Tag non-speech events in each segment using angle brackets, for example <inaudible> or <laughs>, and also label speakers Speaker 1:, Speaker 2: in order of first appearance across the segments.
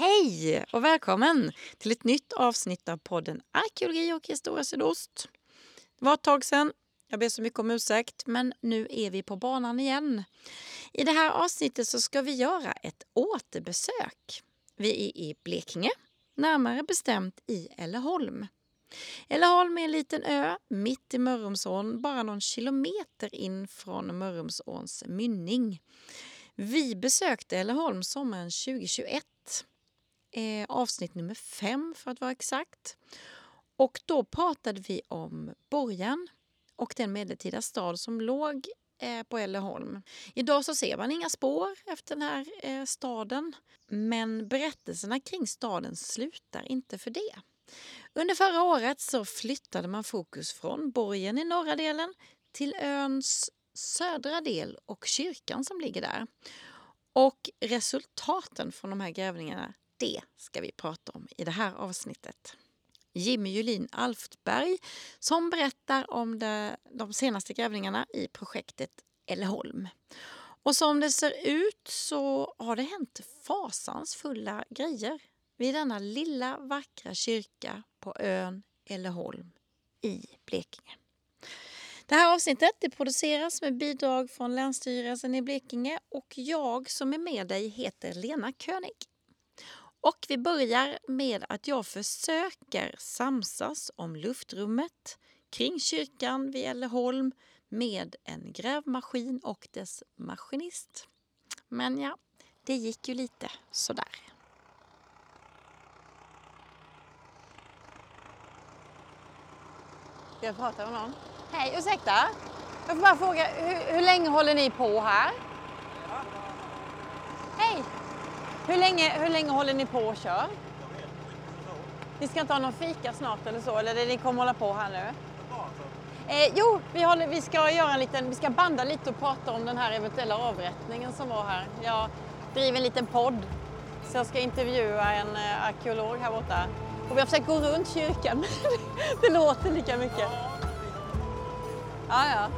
Speaker 1: Hej och välkommen till ett nytt avsnitt av podden Arkeologi och historia sydost. Det var ett tag sedan. Jag ber så mycket om ursäkt, men nu är vi på banan igen. I det här avsnittet så ska vi göra ett återbesök. Vi är i Blekinge, närmare bestämt i Älleholm. Älleholm är en liten ö mitt i Mörrumsån, bara någon kilometer in från Mörrumsåns mynning. Vi besökte Älleholm sommaren 2021 eh, avsnitt nummer fem för att vara exakt. Och då pratade vi om Borgen och den medeltida stad som låg eh, på Älleholm. Idag så ser man inga spår efter den här eh, staden men berättelserna kring staden slutar inte för det. Under förra året så flyttade man fokus från borgen i norra delen till öns södra del och kyrkan som ligger där. Och resultaten från de här grävningarna det ska vi prata om i det här avsnittet. Jimmy Julin Alftberg som berättar om det, de senaste grävningarna i projektet Älleholm. Och som det ser ut så har det hänt fasansfulla grejer vid denna lilla vackra kyrka på ön Älleholm i Blekinge. Det här avsnittet det produceras med bidrag från Länsstyrelsen i Blekinge och jag som är med dig heter Lena König. Och vi börjar med att jag försöker samsas om luftrummet kring kyrkan vid Älleholm med en grävmaskin och dess maskinist. Men ja, det gick ju lite sådär. Ska jag prata med någon? Hej, ursäkta? Jag får bara fråga, hur, hur länge håller ni på här? Hej! Hur länge, hur länge håller ni på och kör? Ni ska inte ha någon fika snart eller så, eller det ni kommer hålla på här nu? Eh, jo, vi, håller, vi ska göra en liten, vi ska banda lite och prata om den här eventuella avrättningen som var här. Jag driver en liten podd, så jag ska intervjua en eh, arkeolog här borta. Och vi har försökt gå runt kyrkan, <laughs> det låter lika mycket. Ja, ja.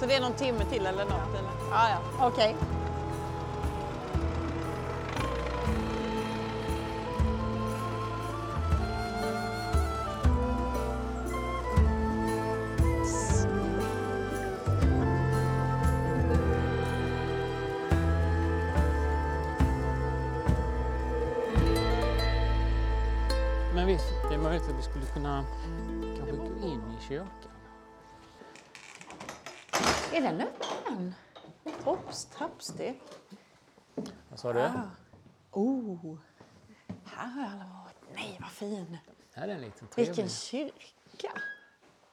Speaker 1: Så det är någon timme till eller något? Eller? Ja, ja. Okej. Okay. Är den öppen? Trapps, trappsteg.
Speaker 2: Vad sa du? Ah.
Speaker 1: Oh, här har jag aldrig varit. Nej, vad fin.
Speaker 2: Här är en liten trevlig.
Speaker 1: Vilken kyrka.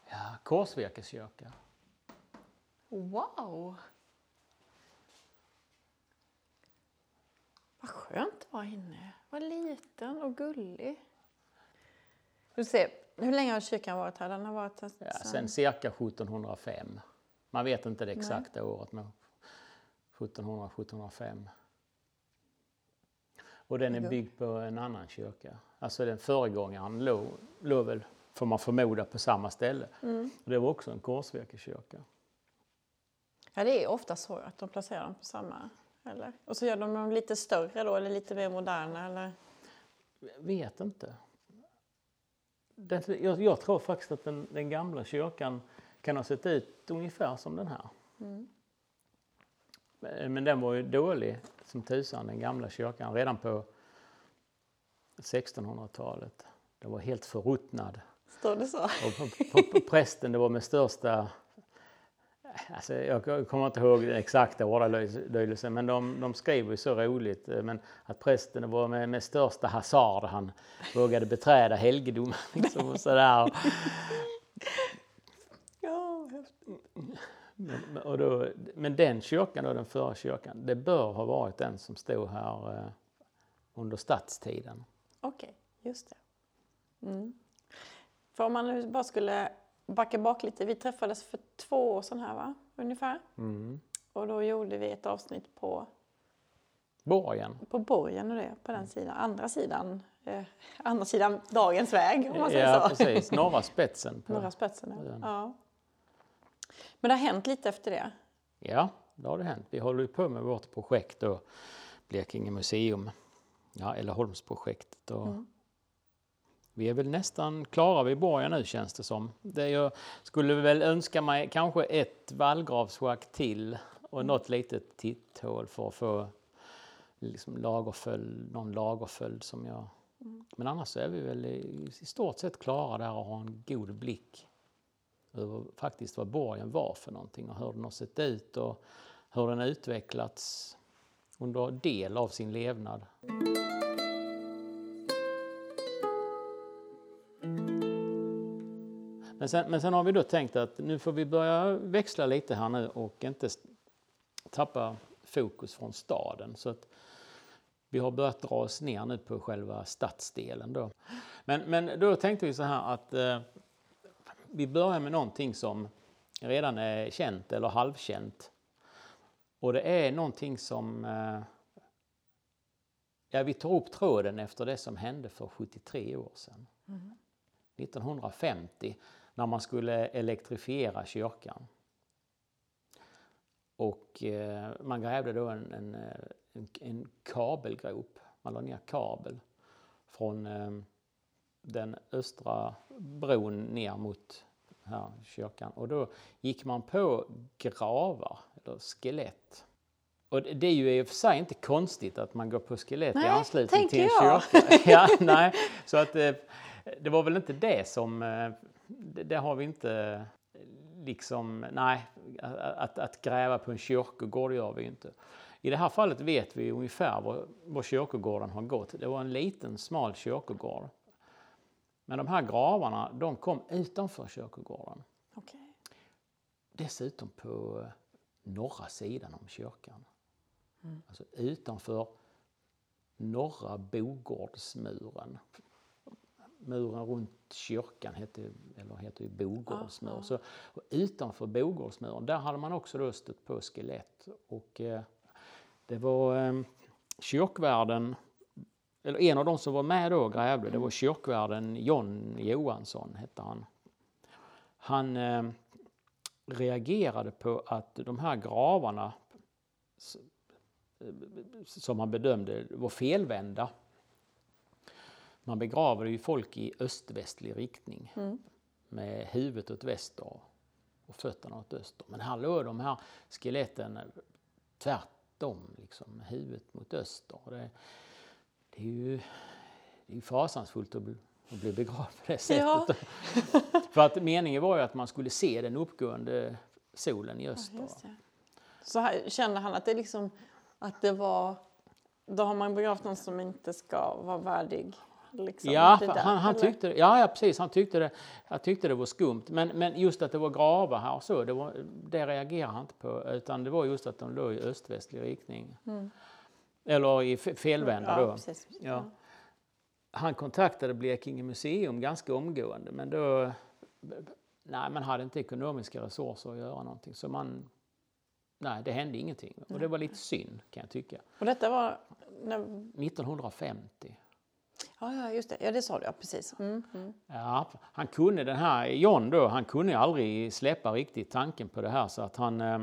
Speaker 2: Ja, Korsvirkeskyrka.
Speaker 1: Wow. Vad skönt att vara inne. Vad liten och gullig. Du ser, hur länge har kyrkan varit här? Den har varit här
Speaker 2: ja, sen cirka 1705. Man vet inte det exakta Nej. året, men 1700-1705. Och den är byggd på en annan kyrka. Alltså den föregångaren låg, låg väl, får man förmoda, på samma ställe. Mm. Och det var också en korsvirkeskyrka.
Speaker 1: Ja, det är ofta så att de placerar dem på samma, eller? Och så gör de dem lite större då, eller lite mer moderna, eller?
Speaker 2: Jag vet inte jag, jag, tror faktiskt att den, den, gamla kyrkan kan ha sett ut ungefär som den här. Mm. Men den var ju dålig som tusan, den gamla kyrkan, redan på 1600-talet. Den var helt förruttnad.
Speaker 1: Står det så?
Speaker 2: Och prästen, det var med största Alltså, jag kommer inte ihåg den exakta ordalydelsen men de, de skriver ju så roligt. Eh, men att prästen var med, med största hasard han vågade beträda helgedomen. <laughs> Liksom, och sådär.
Speaker 1: Ja,
Speaker 2: men, och då, men den kyrkan, då, den förra kyrkan, det bör ha varit den som stod här eh, under statstiden.
Speaker 1: Okej, okay, just det. Mm. För om man nu bara skulle backa bak lite. Vi träffades för två år sedan här va? Ungefär. Mm. Och då gjorde vi ett avsnitt på
Speaker 2: Borgen.
Speaker 1: På borgen och det, på den sidan. Andra sidan, eh, andra sidan dagens väg om man säger
Speaker 2: ja,
Speaker 1: så.
Speaker 2: precis. Norra spetsen.
Speaker 1: På Norra spetsen, ja. ja. Men det har hänt lite efter det?
Speaker 2: Ja, det har det hänt. Vi håller på med vårt projekt då, Blekinge museum ja, Älleholmsprojektet. Och mm. Vi är väl nästan klara vid borgen nu känns det som. Det jag skulle väl önska mig kanske ett vallgravsschakt till och mm. något litet titthål för att få liksom lagerföljd, någon lagerföljd som jag... Mm. Men annars är vi väl i, i stort sett klara där och har en god blick över faktiskt vad borgen var för någonting och hur den har sett ut och hur den har utvecklats under del av sin levnad. Men sen, men sen har vi då tänkt att nu får vi börja växla lite här nu och inte tappa fokus från staden. Så att vi har börjat dra oss ner nu på själva stadsdelen. Då. Men, men då tänkte vi så här att eh, vi börjar med någonting som redan är känt eller halvkänt. Och det är någonting som... Eh, ja, vi tar upp tråden efter det som hände för 73 år sedan. Mm. 1950 när man skulle elektrifiera kyrkan. Och eh, man grävde då en, en, en, en, kabelgrop, man la ner kabel från eh, den östra bron ner mot här kyrkan. Och då gick man på gravar, eller skelett. Och det är ju i och för sig inte konstigt att man går på skelett nej, i anslutning till en jag. kyrka. <laughs> ja, nej, så att, eh, det var väl inte det som eh, det, det, har vi inte liksom, nej, att, att gräva på en kyrkogård gör vi inte. I det här fallet vet vi ungefär var, var kyrkogården har gått. Det var en liten smal kyrkogård. Men de här gravarna, de kom utanför kyrkogården. Okay. Dessutom på norra sidan om kyrkan. Mm. Alltså utanför norra bogårdsmuren muren runt kyrkan hette, eller heter ju Bogårdsmur. Ah, ah. Så, utanför Bogårdsmuren, där hade man också då stött på skelett. Och, eh, det var eh, kyrkvärden, eller en av de som var med då och grävde, det var kyrkvärden John Johansson, hette han. Han eh, reagerade på att de här gravarna som han bedömde var felvända man begraver ju folk i öst-västlig riktning mm. med huvudet åt väster och fötterna åt öster. Men här låg de här skeletten tvärtom, liksom, huvudet mot öster. Det, det är ju det är fasansfullt att bli, att bli begravd på det sättet. Ja. <laughs> För att meningen var ju att man skulle se den uppgående solen i öster. Ja,
Speaker 1: Så här, kände han att det, liksom, att det var... Då har man begravt någon som inte ska vara värdig Liksom,
Speaker 2: ja, han, han tyckte, ja, ja, precis. Han tyckte det, han tyckte det var skumt. Men, men just att det var gravar här och så, det, var, det reagerade han inte på. Utan det var just att de låg i öst-västlig riktning. Mm. Eller i felvända då. Precis. Ja. Han kontaktade Blekinge museum ganska omgående men då nej, man hade inte ekonomiska resurser att göra någonting. Så man, nej, det hände ingenting. Och det var lite synd kan jag tycka.
Speaker 1: Och detta var?
Speaker 2: När... 1950.
Speaker 1: Ja, ja, just det. Ja, det sa du. Ja, precis. Mm,
Speaker 2: mm. Ja, han kunde den här, John då, han kunde aldrig släppa riktigt tanken på det här så att han eh,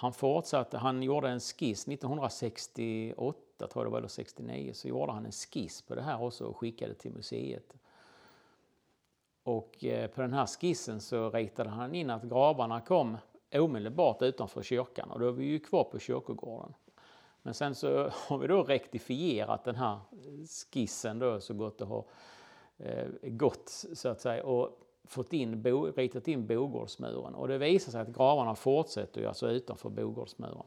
Speaker 2: han fortsatte, han gjorde en skiss 1968, tror jag det var, eller 69, så gjorde han en skiss på det här också och skickade till museet. Och eh, på den här skissen så ritade han in att gravarna kom omedelbart utanför kyrkan och då är vi ju kvar på kyrkogården. Men sen så <laughs> har vi då rektifierat den här skissen då så gott det har eh, gått så att säga och fått in, bo, ritat in Bogårdsmuren och det visar sig att gravarna fortsätter alltså utanför Bogårdsmuren.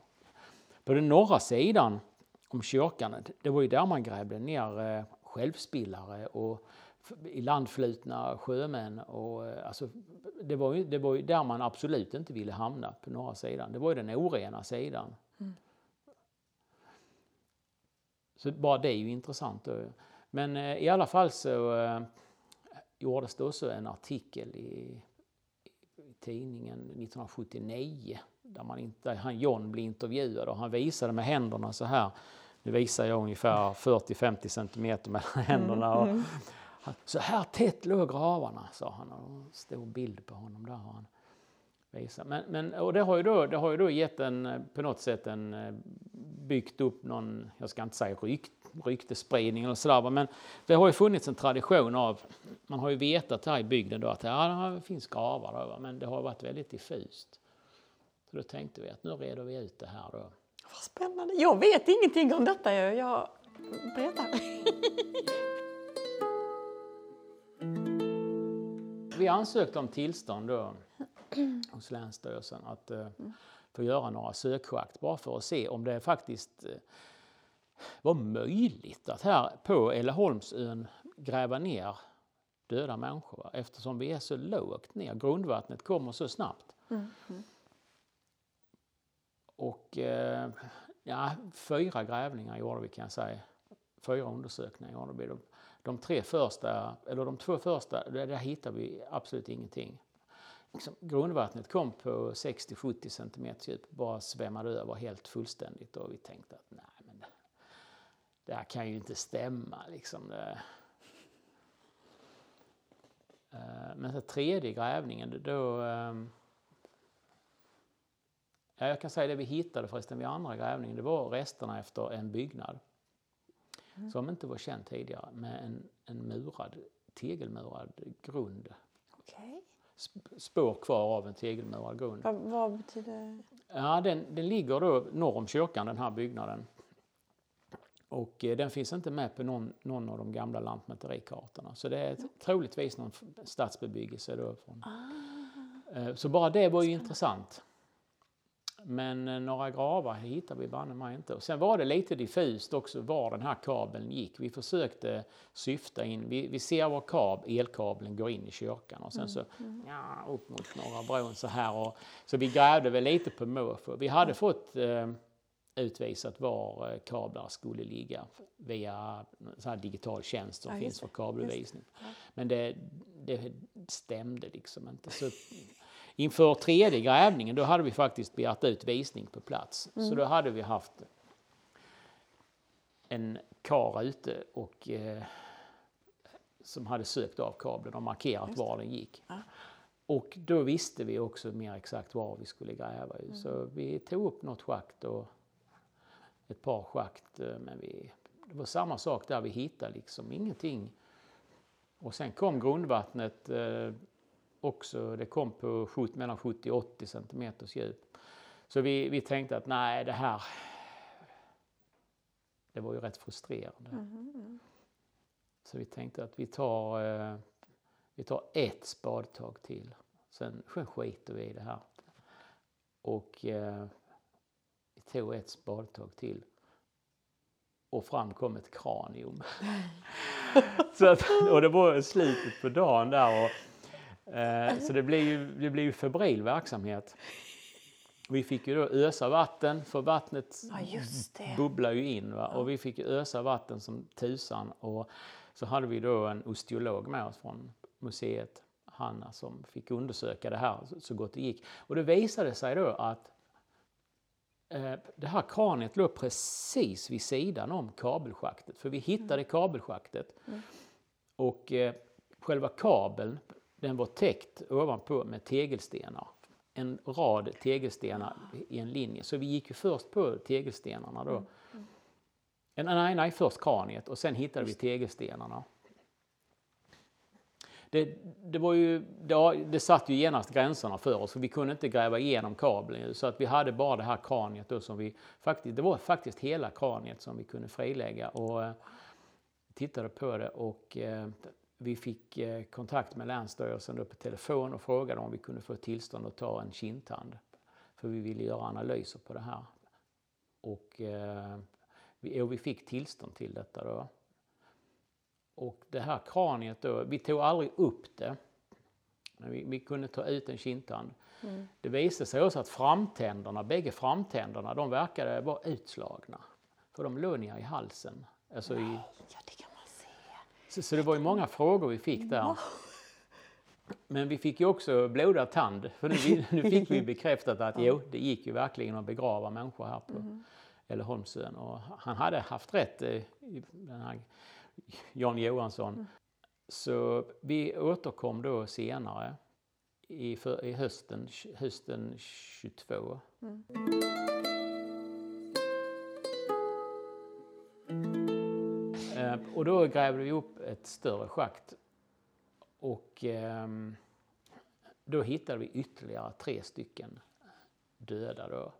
Speaker 2: På den norra sidan om kyrkan, det var ju där man grävde ner eh, självspillare och ilandflutna sjömän. Och, eh, alltså, det, var ju, det var ju där man absolut inte ville hamna på norra sidan. Det var ju den orena sidan. Mm. Så bara det är ju intressant. Men eh, i alla fall så gjordes det också en artikel i, i tidningen 1979 där man inte, han John blev intervjuad och han visade med händerna så här. Nu visar jag ungefär 40-50 centimeter mellan mm, händerna. Och, mm. Så här tätt låg gravarna, sa han. Och en stor bild på honom där. Han. visa. Men, men, och det har, ju då, det har ju då gett en, på något sätt en, byggt upp någon, jag ska inte säga rykt, ryktespridning eller sådär, men det har ju funnits en tradition av, man har ju vetat här i bygden då att ja, det finns gravar då, men det har varit väldigt diffust. Så då tänkte vi att nu reder vi ut det här då.
Speaker 1: Vad spännande. Jag vet ingenting om detta. Jag berättar.
Speaker 2: Vi ansökte om tillstånd då hos Länsstyrelsen att uh, få göra några sökschakt bara för att se om det faktiskt uh, var möjligt att här på Elleholmsön gräva ner döda människor eftersom vi är så lågt ner. Grundvattnet kommer så snabbt. Mm. Och eh, ja, fyra grävningar gjorde vi kan jag säga. Fyra undersökningar gjorde vi. De, de tre första, eller de två första, där, där hittade vi absolut ingenting. Liksom, grundvattnet kom på 60-70 cm djup, bara svämmade över helt fullständigt och vi tänkte att det här kan ju inte stämma liksom. Det. Eh, men den tredje grävningen då ehm, Ja, jag kan säga det vi hittade förresten vid andra grävningen, det var resterna efter en byggnad mm. som inte var känd tidigare med en, en murad, tegelmurad grund.
Speaker 1: Okay.
Speaker 2: Spår kvar av en tegelmurad grund.
Speaker 1: Vad, vad betyder
Speaker 2: Ja, den, den ligger då norr om kyrkan, den här byggnaden. Och eh, den finns inte med på någon, någon av de gamla lantmäterikartorna. Så det är mm. troligtvis någon stadsbebyggelse då. Från. Ah. Eh, så bara det var ju intressant. Men eh, några gravar hittade vi banne mig inte. Och sen var det lite diffust också var den här kabeln gick. Vi försökte syfta in, vi, vi ser var kab, elkabeln går in i kyrkan och sen så mm, mm. ja, upp mot Norra bron så här. Och, så vi grävde väl lite på måfå. Vi hade fått eh, utvisat var eh, kablar skulle ligga via så här digital tjänst som ja, finns för kabelvisning. Men det, det stämde liksom inte. Så Inför tredje grävningen då hade vi faktiskt begärt ut visning på plats. Mm. Så då hade vi haft en kar ute och, eh, som hade sökt av kabeln och markerat var den gick. Ja. Och då visste vi också mer exakt var vi skulle gräva. Mm. Så vi tog upp något schakt och ett par schakt. Eh, men vi, det var samma sak där, vi hittade liksom ingenting. Och sen kom grundvattnet eh, också. Det kom på mellan 70 och 80 centimeters djup. Så vi, vi tänkte att nej, det här... Det var ju rätt frustrerande. Mm. Så vi tänkte att vi tar, eh, vi tar ett spadtag till. Sen, sen skiter vi i det här. Och eh, tog ett spadtag till. Och fram kom ett kranium. <laughs> så att, och det var slutet på dagen där. Och, Eh, så det blir ju, det blir ju febril verksamhet. Vi fick ju då ösa vatten, för vattnet ja, bubblar ju in. Va? Och vi fick ösa vatten som tusan. Och så hade vi då en osteolog med oss från museet, Hanna, som fick undersöka det här så gott det gick. Och det visade sig då att det här kraniet låg precis vid sidan om kabelschaktet. För vi hittade mm. kabelschaktet. Mm. Och eh, själva kabeln den var täckt ovanpå med tegelstenar. En rad tegelstenar i en linje. Så vi gick ju först på tegelstenarna då. Mm. Mm. Nej, nej, först kraniet och sen hittade vi tegelstenarna. Det, det, var ju, det, det satt ju genast gränserna för oss, för vi kunde inte gräva igenom kabeln. Så att vi hade bara det här kraniet då som vi faktiskt, det var faktiskt hela kraniet som vi kunde frilägga och eh, tittade på det och eh, vi fick eh, kontakt med Länsstyrelsen på telefon och frågade om vi kunde få tillstånd att ta en kindtand. För vi ville göra analyser på det här. Och, eh, vi, och vi fick tillstånd till detta då. Och det här kraniet då, vi tog aldrig upp det. Men vi, vi kunde ta ut en kindtand. Mm. Det visade sig också att framtänderna, bägge framtänderna, de verkade vara utslagna. För de låg ner i halsen. Alltså i, så, så, det var ju många frågor vi fick där. Men vi fick ju också blodad tand. För nu, nu fick vi bekräftat att <laughs> jo, det gick ju verkligen att begrava människor här på mm. Elleholmsön. Och han hade haft rätt, eh, den här Jan Johansson. Mm. Så vi återkom då senare i, för, i hösten, hösten 22. Mm. och då grävde vi upp ett större schakt och eh, då hittade vi ytterligare tre stycken döda. Då.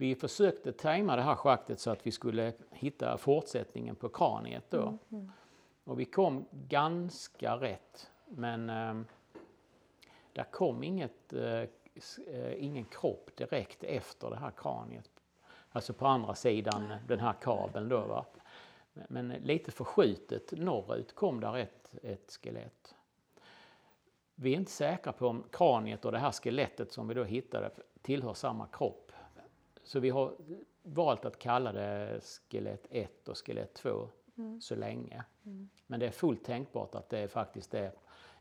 Speaker 2: Vi försökte tajma det här schaktet så att vi skulle hitta fortsättningen på kraniet. Då. Mm, mm. Och vi kom ganska rätt men eh, där kom inget, eh, eh, ingen kropp direkt efter det här kraniet. Alltså på andra sidan den här kabeln då. Va? Men lite förskjutet norrut kom där ett, ett skelett. Vi är inte säkra på om kraniet och det här skelettet som vi då hittade tillhör samma kropp. Så vi har valt att kalla det skelett 1 och skelett 2 mm. så länge. Mm. Men det är fullt tänkbart att det faktiskt är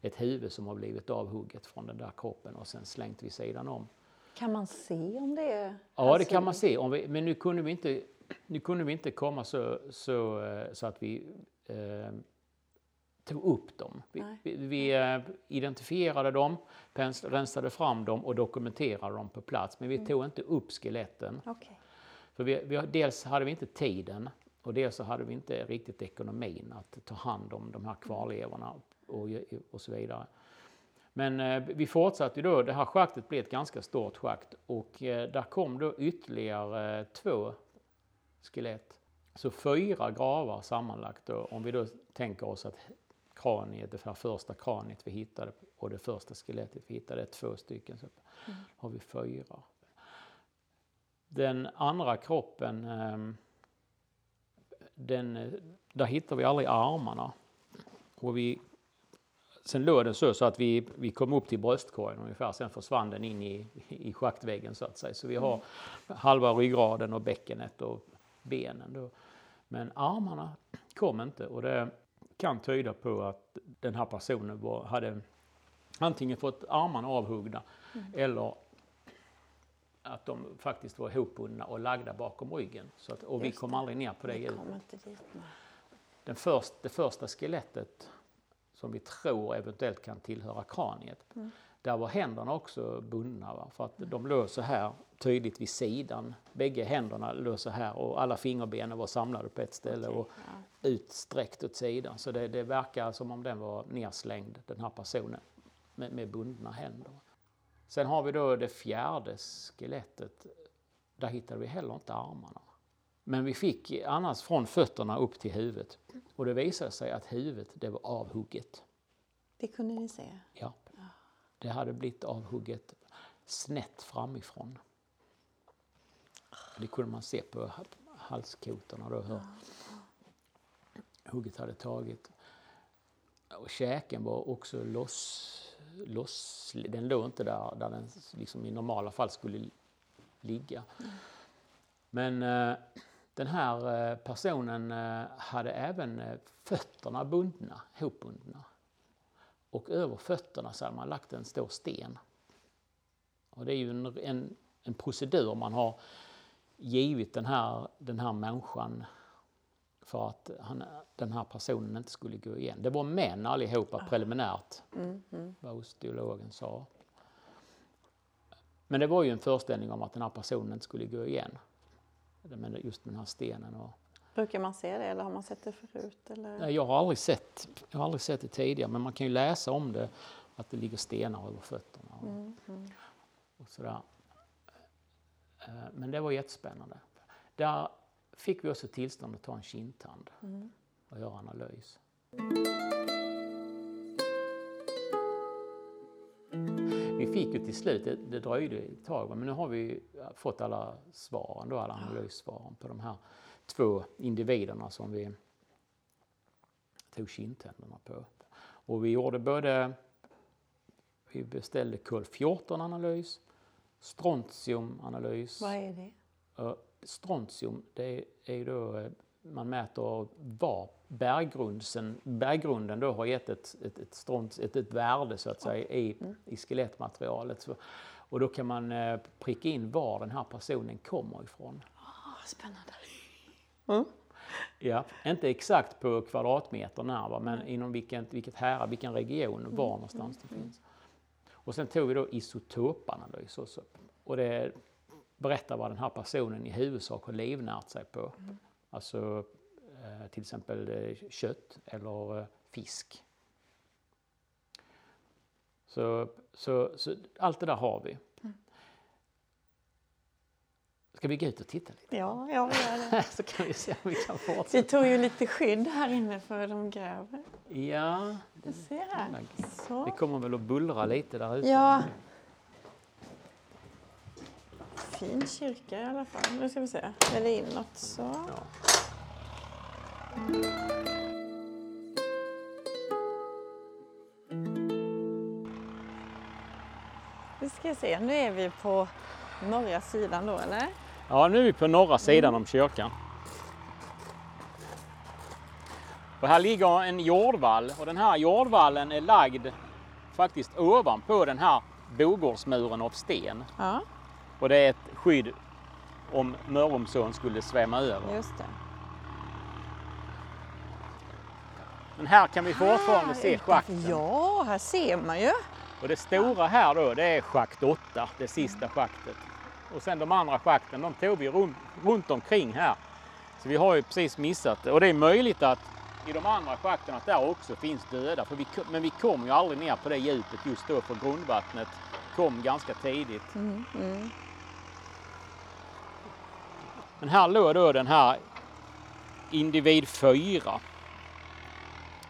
Speaker 2: ett huvud som har blivit avhugget från den där kroppen och sen slängt vid sidan om.
Speaker 3: Kan man se om det är
Speaker 2: Ja, det kan man se. Om vi, men nu kunde vi inte, nu kunde vi inte komma så, så, eh, så att vi eh, tog upp dem. Vi, vi, vi eh, identifierade dem, rensade fram dem och dokumenterade dem på plats. Men vi mm. tog inte upp skeletten.
Speaker 3: Okay.
Speaker 2: För vi, vi, dels hade vi inte tiden och dels så hade vi inte riktigt ekonomin att ta hand om de här kvarlevorna och, och så vidare. Men eh, vi fortsatte då, det här schaktet blev ett ganska stort schakt och eh, där kom då ytterligare två skelett. Så fyra gravar sammanlagt då, om vi då tänker oss att kraniet, det första kraniet vi hittade och det första skelettet vi hittade, är två stycken, så mm. har vi fyra. Den andra kroppen, ehm, den, där hittar vi aldrig armarna. Och vi, sen låg den så, så att vi, vi kom upp till bröstkorgen ungefär, sen försvann den in i, i schaktväggen så att säga. Så vi har mm. halva ryggraden och bäckenet och benen. Då. Men armarna kom inte och det kan tyda på att den här personen var, hade antingen fått armarna avhuggna mm. eller att de faktiskt var ihopbundna och lagda bakom ryggen. Så att, och vi kom aldrig ner på det djupet. Den först, det första skelettet som vi tror eventuellt kan tillhöra kraniet, mm. där var händerna också bundna. Va? För att mm. de låg så här tydligt vid sidan. Bägge händerna låg så här och alla fingerbenen var samlade på ett ställe okay, och ja. utsträckt åt sidan. Så det, det verkar som om den var nerslängd, den här personen, med, med bundna händer. Sen har vi då det fjärde skelettet. Där hittade vi heller inte armarna. Men vi fick annars från fötterna upp till huvudet. Och det visade sig att huvudet det var avhugget.
Speaker 3: Det kunde ni se?
Speaker 2: Ja. Det hade blivit avhugget snett framifrån. Det kunde man se på halskotorna då hur hugget hade tagit. Och käken var också loss, loss den låg inte där, där den liksom i normala fall skulle ligga. Mm. Men eh, den här eh, personen eh, hade även eh, fötterna bundna, hopbundna. Och över fötterna så hade man lagt en stor sten. Och det är ju en, en, en procedur man har givit den här, den här människan för att han, den här personen inte skulle gå igen. Det var män allihopa ah. preliminärt, mm, mm. vad osteologen sa. Men det var ju en föreställning om att den här personen inte skulle gå igen. Just den här stenen. Och...
Speaker 3: Brukar man se det eller har man sett det förut? Eller?
Speaker 2: Nej, jag, har aldrig sett, jag har aldrig sett det tidigare men man kan ju läsa om det, att det ligger stenar över fötterna. Och, mm, mm. och sådär. Eh, men det var jättespännande. Där fick vi också tillstånd att ta en kindtand mm. och göra analys. Vi fick ju till slut, det, det dröjde ett tag, men nu har vi fått alla svaren, då, alla analyssvaren på de här två individerna som vi tog kindtänderna på. Och vi gjorde både, vi beställde kol-14-analys strontiumanalys.
Speaker 3: Vad är det?
Speaker 2: Strontium, det är då eh, man mäter var berggrunden, berggrunden då har gett ett, ett, ett, stront, ett, ett värde så att säga i, mm. i skelettmaterialet. Så, och då kan man eh, pricka in var den här personen kommer ifrån.
Speaker 3: Oh, spännande!
Speaker 2: Mm. Ja, inte exakt på kvadratmeter när, va, men inom vilket, vilket härad, vilken region, var mm. någonstans det finns. Och sen tog vi då isotopanalys också. Och det berättar vad den här personen i huvudsak har livnärt sig på. Alltså eh, till exempel eh, kött eller eh, fisk. Så, så, så allt det där har vi. Ska vi gå ut och titta lite?
Speaker 3: Ja, jag gör det. <laughs>
Speaker 2: så kan vi se om vi kan
Speaker 3: Vi
Speaker 2: fortsätta.
Speaker 3: tog ju lite skydd här inne för de gräver.
Speaker 2: Ja,
Speaker 3: Du ser här.
Speaker 2: det
Speaker 3: Så.
Speaker 2: kommer väl att bullra lite där ute.
Speaker 3: Ja. Fin kyrka i alla fall. Nu ska vi se. Är det inåt så?
Speaker 2: Ja.
Speaker 3: Nu ska vi se. Nu är vi på norra sidan då, eller?
Speaker 2: Ja, nu är vi på norra sidan om kyrkan. Och här ligger en jordvall och den här jordvallen är lagd faktiskt ovanpå den här bogårdsmuren av sten.
Speaker 3: Ja,
Speaker 2: Och det är ett skydd om Mörrumsån skulle svämma över.
Speaker 3: just det.
Speaker 2: Men här kan vi fortfarande se
Speaker 3: utanför-
Speaker 2: schakten.
Speaker 3: Ja, här ser man ju.
Speaker 2: Och det stora här då, det är schakt 8, det sista schaktet. Och sen de andra schakten, de tog vi runt, runt omkring här. Så vi har ju precis missat det. Och det är möjligt att i de andra schakten att där också finns döda. För vi, men vi kom ju aldrig ner på det djupet just då för grundvattnet kom ganska tidigt.
Speaker 3: Mm, mm.
Speaker 2: Men här låg då den här individ 4.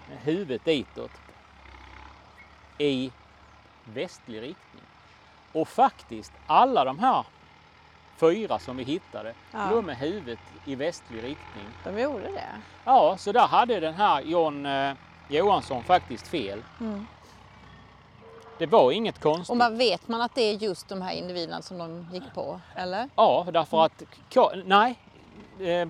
Speaker 2: Med huvudet ditåt. I västlig riktning. Och faktiskt alla de här fyra som vi hittade
Speaker 3: Ja.
Speaker 2: låg med huvudet i västlig riktning.
Speaker 3: De gjorde det.
Speaker 2: Ja, så där hade den här John eh, Johansson faktiskt fel.
Speaker 3: Mm.
Speaker 2: Det var inget konstigt.
Speaker 3: Och man vet man att det är just de här individerna som de gick på, eller?
Speaker 2: Ja, därför att... Nej. Eh,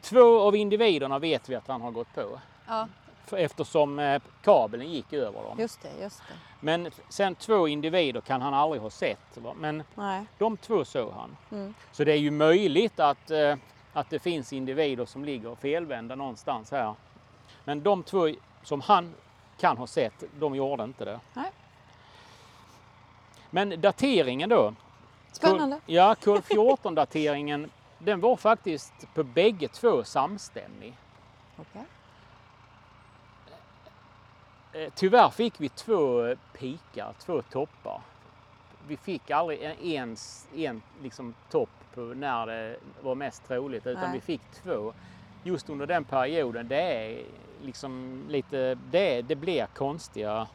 Speaker 2: två av individerna vet vi att han har gått på.
Speaker 3: Ja,
Speaker 2: Eftersom eh, kabeln gick över dem.
Speaker 3: just det, just det.
Speaker 2: Men sen två individer kan han aldrig ha sett. va? Men
Speaker 3: Nej.
Speaker 2: de två såg han.
Speaker 3: Mm.
Speaker 2: Så det är ju möjligt att, eh, att det finns individer som ligger felvända någonstans här. Men de två som han kan ha sett, de gjorde inte det.
Speaker 3: Nej.
Speaker 2: Men dateringen då?
Speaker 3: Spännande.
Speaker 2: Kol- Ja, kol 14 dateringen den var faktiskt på bägge två samstämmig. <laughs>
Speaker 3: Okej.
Speaker 2: Eh, Tyvärr fick vi två pikar, två toppar. Vi fick aldrig en, ens en liksom topp på när det var mest troligt utan
Speaker 3: Nej.
Speaker 2: vi fick två. Just under den perioden, det är liksom lite, det, det blir konstiga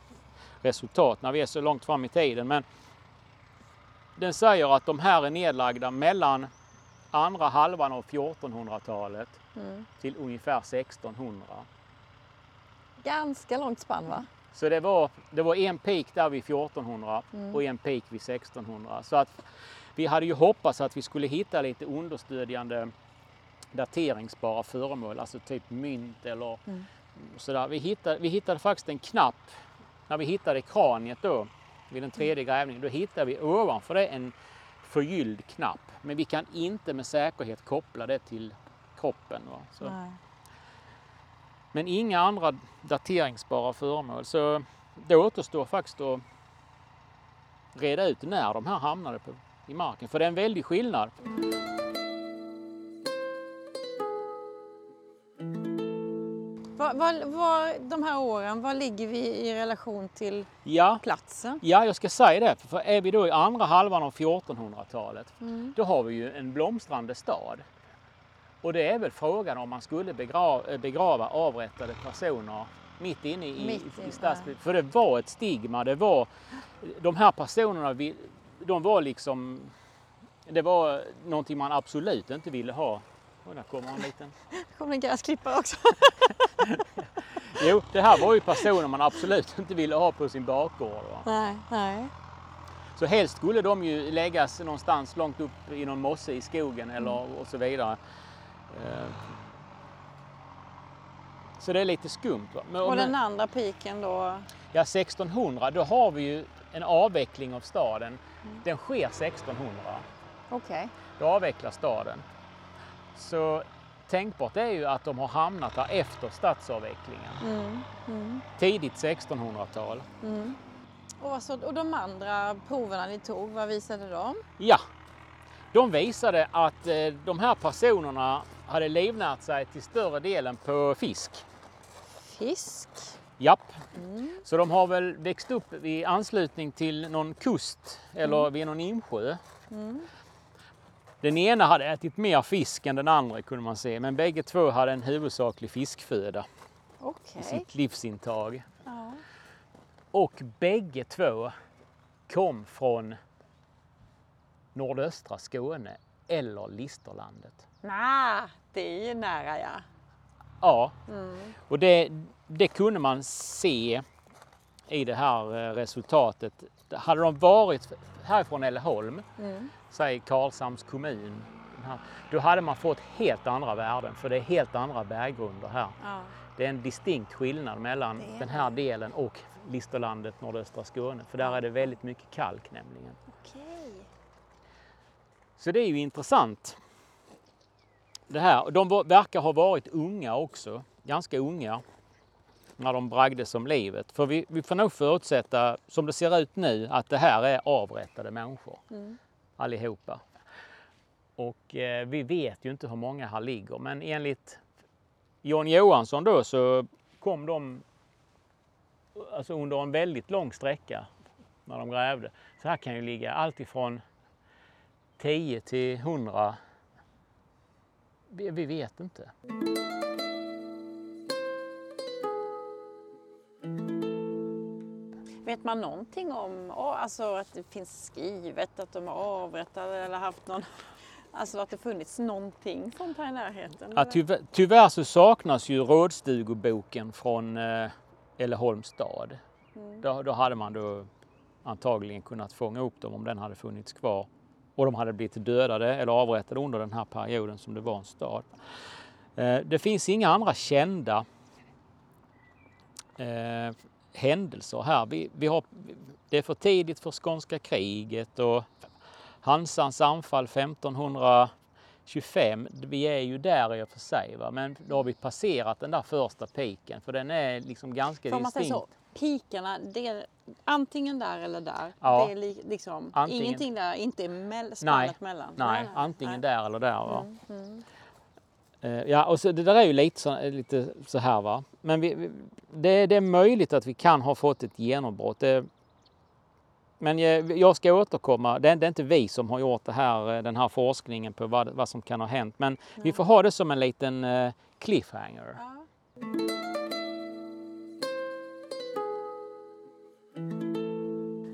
Speaker 2: resultat när vi är så långt fram i tiden. Men den säger att de här är nedlagda mellan andra halvan av 1400-talet
Speaker 3: Mm.
Speaker 2: till ungefär 1600.
Speaker 3: Ganska långt spann, va?
Speaker 2: Så det var, det var en peak där vid 1400
Speaker 3: Mm.
Speaker 2: och en peak vid 1600. Så att vi hade ju hoppats att vi skulle hitta lite understödjande dateringsbara föremål, alltså typ mynt eller
Speaker 3: Mm.
Speaker 2: sådär. Vi hittade, vi hittade faktiskt en knapp när vi hittade kraniet då vid den tredje grävningen. Då hittade vi ovanför det en förgylld knapp. Men vi kan inte med säkerhet koppla det till kroppen. Va? Så.
Speaker 3: Nej.
Speaker 2: Men inga andra dateringsbara föremål. Så det återstår faktiskt att reda ut när de här hamnade på, i marken. För det är en väldig skillnad.
Speaker 3: Var, var, var, de här åren, vad ligger vi i relation till
Speaker 2: Ja,
Speaker 3: platsen?
Speaker 2: ja, jag ska säga det. För är vi då i andra halvan av 1400-talet,
Speaker 3: Mm.
Speaker 2: då har vi ju en blomstrande stad. Och det är väl frågan om man skulle begrava, begrava avrättade personer mitt inne i,
Speaker 3: Mitt
Speaker 2: i,
Speaker 3: i,
Speaker 2: stadsbyn. För det var ett stigma. Det var, de här personerna, de var liksom... Det var någonting man absolut inte ville ha. Och där kommer en liten...
Speaker 3: Det <laughs> kommer en gräsklippare också. <laughs>
Speaker 2: Jo, det här var ju personer man absolut inte ville ha på sin bakgård. Va?
Speaker 3: nej, nej.
Speaker 2: Så helst skulle de ju läggas någonstans långt upp i någon mosse i skogen eller och så vidare. Eh, Så det är lite skumt. Va?
Speaker 3: Och den andra piken då?
Speaker 2: ja, 1600, då har vi ju en avveckling av staden. Den sker 1600.
Speaker 3: Okej.
Speaker 2: Då avvecklas staden. Så tänkbart är ju att de har hamnat där efter stadsavvecklingen.
Speaker 3: Mm, mm,
Speaker 2: Tidigt 1600-tal.
Speaker 3: mm. Och, så, och de andra proverna ni tog, vad visade de?
Speaker 2: Ja, de visade att eh, de här personerna hade livnärt sig till större delen på fisk.
Speaker 3: Fisk.
Speaker 2: Japp. Så de har väl växt upp i anslutning till någon kust eller vid någon insjö. Den ena hade ätit mer fisk än den andra kunde man se, men bägge två hade en huvudsaklig fiskföda
Speaker 3: Okej.
Speaker 2: i sitt livsintag.
Speaker 3: Ja.
Speaker 2: Och bägge två kom från nordöstra Skåne eller Listerlandet.
Speaker 3: Nej, det är ju nära ja.
Speaker 2: Ja,
Speaker 3: Mm.
Speaker 2: och det, det kunde man se i det här eh, resultatet. Hade de varit härifrån Älleholm,
Speaker 3: Mm.
Speaker 2: säg Karlshamns kommun, här, då hade man fått helt andra värden för det är helt andra berggrunder här.
Speaker 3: ja.
Speaker 2: Det är en distinkt skillnad mellan den här delen och Listerlandet, nordöstra Skåne, för där är det väldigt mycket kalk nämligen. Så det är ju intressant. Det här. Och De verkar ha varit unga också, ganska unga, när de bragdes om livet. För vi, vi får nog förutsätta, som det ser ut nu, att det här är avrättade människor
Speaker 3: Mm.
Speaker 2: allihopa. Och eh, vi vet ju inte hur många här ligger, men enligt Jan Johansson då så kom de alltså under en väldigt lång sträcka när de grävde. Så här kan ju ligga allt ifrån 10 till 100. Vi, vi vet inte.
Speaker 3: Vet man någonting om alltså att det finns skrivet att de är avrättade eller haft någon... Alltså att det funnits någonting sånt här i närheten?
Speaker 2: Ja, tyvärr, tyvärr så saknas ju rådstugoboken från eh, Älleholms stad.
Speaker 3: Mm.
Speaker 2: Då, då hade man då antagligen kunnat fånga upp dem om den hade funnits kvar. Och de hade blivit dödade eller avrättade under den här perioden som det var en stad. Eh, det finns inga andra kända eh, händelser här. Vi, vi har, det är för tidigt för skånska kriget och Hansans anfall 1525. Vi är ju där i och för sig, va? men då har vi passerat den där första piken för den är liksom ganska distinkt.
Speaker 3: Pikarna, det är antingen där eller där.
Speaker 2: Ja.
Speaker 3: Det är li, liksom
Speaker 2: Antingen-
Speaker 3: ingenting där, inte mell,
Speaker 2: Nej,
Speaker 3: spannet mellan.
Speaker 2: nej, antingen där eller där. Va?
Speaker 3: Mm, mm.
Speaker 2: Eh, Ja, och så, det där är ju lite så, lite så här va. Men vi, vi, det, det är möjligt att vi kan ha fått ett genombrott. Det, men jag, jag ska återkomma. Det är, det är inte vi som har gjort det här, eh, den här forskningen på vad, vad som kan ha hänt. Men vi får ha det som en liten eh, cliffhanger.
Speaker 3: Ja.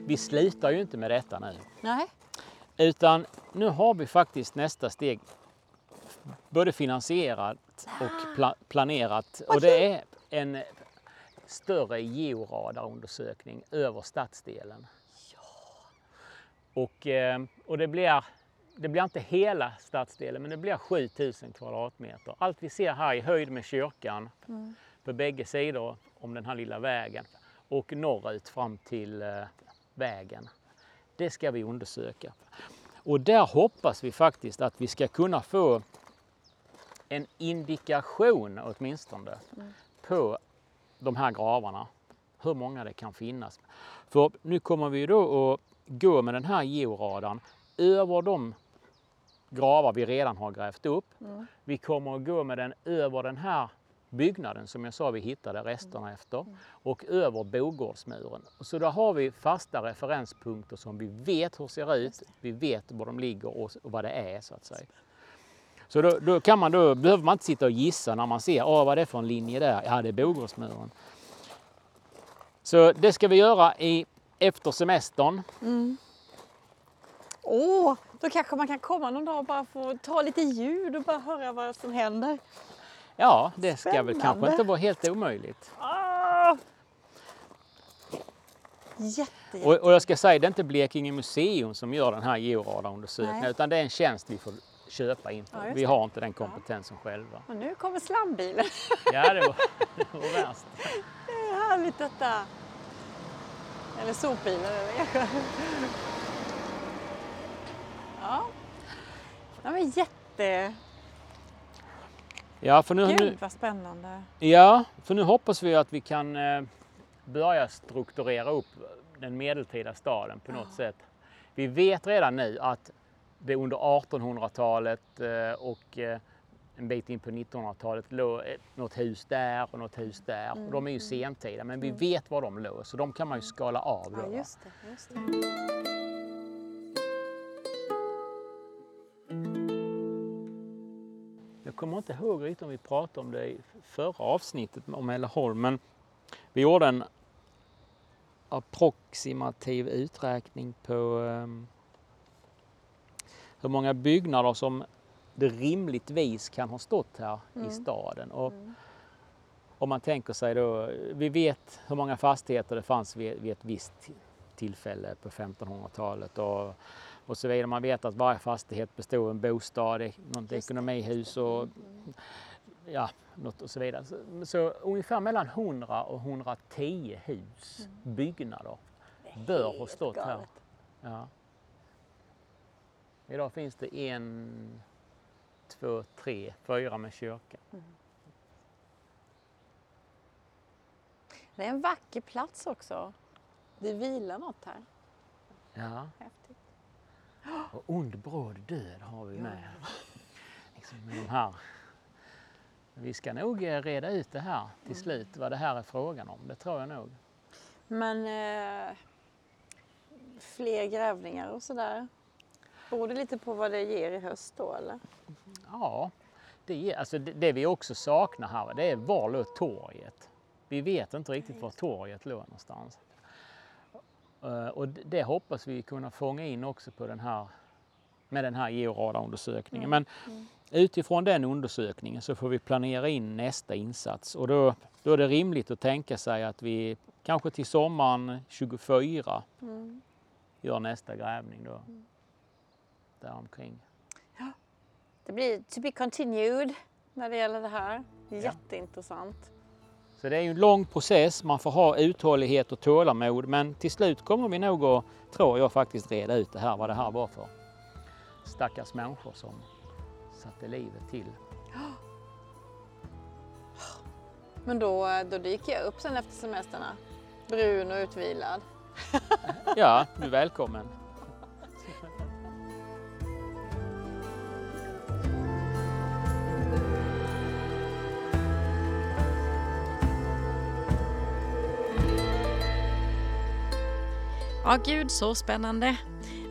Speaker 2: Vi slutar ju inte med detta nu.
Speaker 3: Nej.
Speaker 2: Utan nu har vi faktiskt nästa steg både finansierat och pla planerat. Och det är en större georadarundersökning över stadsdelen. Och, eh, och det, blir, det blir inte hela stadsdelen, men det blir 7000 kvadratmeter. Allt vi ser här i höjd med kyrkan på bägge sidor om den här lilla vägen och norrut fram till eh, vägen. Det ska vi undersöka. Och där hoppas vi faktiskt att vi ska kunna få en indikation åtminstone på de här gravarna. Hur många det kan finnas. För nu kommer vi då att gå med den här georadarn över de gravar vi redan har grävt upp. Vi kommer att gå med den över den här byggnaden som jag sa vi hittade resterna efter och över Bogårdsmuren. Så då har vi fasta referenspunkter som vi vet hur ser ut, vi vet var de ligger och, vad det är så att säga. Så då, då, kan man, då behöver man inte sitta och gissa när man ser Åh, vad det är för en linje där. Ja, det är Bogårdsmuren. Så det ska vi göra i, efter semestern.
Speaker 3: Åh, då kanske man kan komma någon dag och bara få ta lite ljud och bara höra vad som händer.
Speaker 2: Ja, det ska väl kanske
Speaker 3: Spännande.
Speaker 2: inte vara helt omöjligt.
Speaker 3: Ah! Jätte,
Speaker 2: Och, och jag ska säga, det är inte Blekinge museum som gör den här georadarundersökningen utan det är en tjänst vi får köpa in.
Speaker 3: Ja,
Speaker 2: vi har inte den kompetensen själva.
Speaker 3: Och nu kommer slambilen.
Speaker 2: Ja, det var, det var värst.
Speaker 3: Det är härligt detta. Eller sopbilen. Eller ja. Det var jätte...
Speaker 2: Ja för, nu, nu,
Speaker 3: Gud vad spännande.
Speaker 2: ja, för nu hoppas vi att vi kan eh, börja strukturera upp den medeltida staden på något sätt. Vi vet redan nu att det under 1800-talet eh, och eh, en bit in på 1900-talet låg något hus där och något hus där. Och de är ju sentida men vi vet var de låg så de kan man ju skala av. Då,
Speaker 3: Ja, just det. Just det.
Speaker 2: Kommer inte ihåg riktigt om vi pratade om det i förra avsnittet om Älleholm men vi gjorde en approximativ uträkning på ehm, hur många byggnader som det rimligtvis kan ha stått här i staden. Och om man tänker sig då, vi vet hur många fastigheter det fanns vid, vid ett visst ti- tillfälle på 1500-talet och, och så vidare. Man vet att varje fastighet bestod av en bostad, något ekonomihus och ja, något och så vidare. Så, så ungefär mellan 100 och 110 hus, byggnader, bör ha stått här.
Speaker 3: galet.
Speaker 2: Ja. Idag finns det en, två, tre, fyra med kyrka.
Speaker 3: Det är en vacker plats också. Det vilar något här.
Speaker 2: Ja.
Speaker 3: Häftigt.
Speaker 2: Och ond bråd död har vi med. Liksom med de här. Vi ska nog eh, reda ut det här till slut, vad det här är frågan om. Det tror jag nog.
Speaker 3: Men eh, fler grävningar och sådär. Beror det lite på vad det ger i höst då eller?
Speaker 2: Ja, det, är, alltså det, det vi också saknar här, det är var låg torget? Vi vet inte riktigt var torget låg någonstans. Eh, Och det hoppas vi kunna fånga in också på den här, med den här georadarundersökningen. Men utifrån den undersökningen så får vi planera in nästa insats och då, då är det rimligt att tänka sig att vi kanske till sommaren 24 gör nästa grävning då. Däromkring.
Speaker 3: Det blir to be continued när det gäller det här. Jätteintressant.
Speaker 2: Så det är ju en lång process, man får ha uthållighet och tålamod men till slut kommer vi nog att, tror jag faktiskt, reda ut det här, vad det här var för stackars människor som satte livet till. <gasps>
Speaker 3: Men då, då dyker jag upp sen efter semestrarna. Brun och utvilad.
Speaker 2: Ja, du är välkommen.
Speaker 1: Ja, gud så spännande.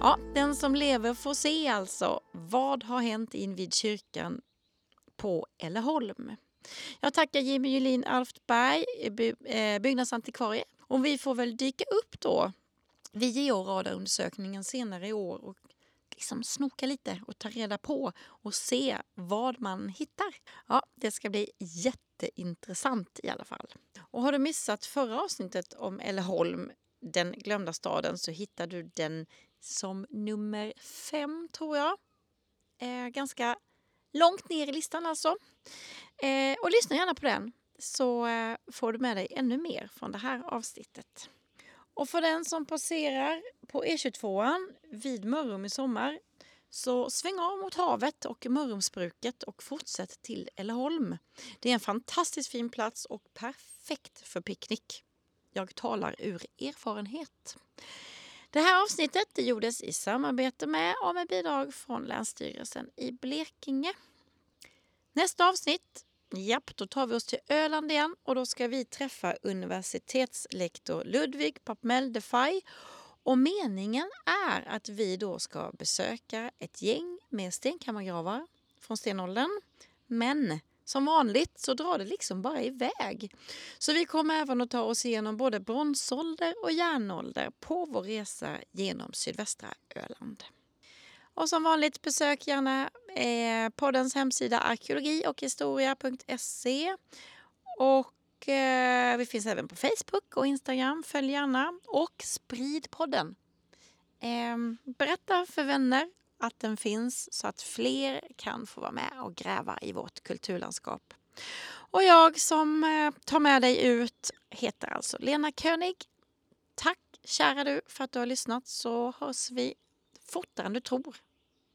Speaker 1: Ja, den som lever får se alltså. Vad har hänt invid kyrkan på Elleholm. Jag tackar Jimmy Julin Alftberg, eh, byggnadsantikvarie. Och vi får väl dyka upp då vid georadarundersökningen senare i år och liksom snoka lite och ta reda på och se vad man hittar. Ja, det ska bli jätteintressant i alla fall. Och har du missat förra avsnittet om Elleholm? Den glömda staden, så hittar du den som nummer fem, tror jag. Eh, ganska långt ner i listan alltså. Eh, och lyssna gärna på den så eh, får du med dig ännu mer från det här avsnittet. Och för den som passerar på E22 vid Mörrum i sommar så sväng av mot havet och Mörrumsbruket och fortsätt till Älleholm. Det är en fantastiskt fin plats och perfekt för picknick. Jag talar ur erfarenhet. Det här avsnittet det gjordes i samarbete med och med bidrag från Länsstyrelsen i Blekinge. Nästa avsnitt, japp, då tar vi oss till Öland igen och då ska vi träffa universitetslektor Ludvig Papmel Defay. Och meningen är att vi då ska besöka ett gäng med stenkammargravar från stenåldern. Men som vanligt så drar det liksom bara iväg. Så vi kommer även att ta oss igenom både bronsålder och järnålder på vår resa genom sydvästra Öland. Och som vanligt besök gärna eh, poddens hemsida arkeologi och historia.se. Och eh, vi finns även på Facebook och Instagram. Följ gärna och sprid podden. Eh, berätta för vänner att den finns så att fler kan få vara med och gräva i vårt kulturlandskap. Och jag som eh, tar med dig ut heter alltså Lena König. Tack kära du för att du har lyssnat så hörs vi fortare än du tror.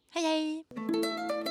Speaker 1: Hej hej!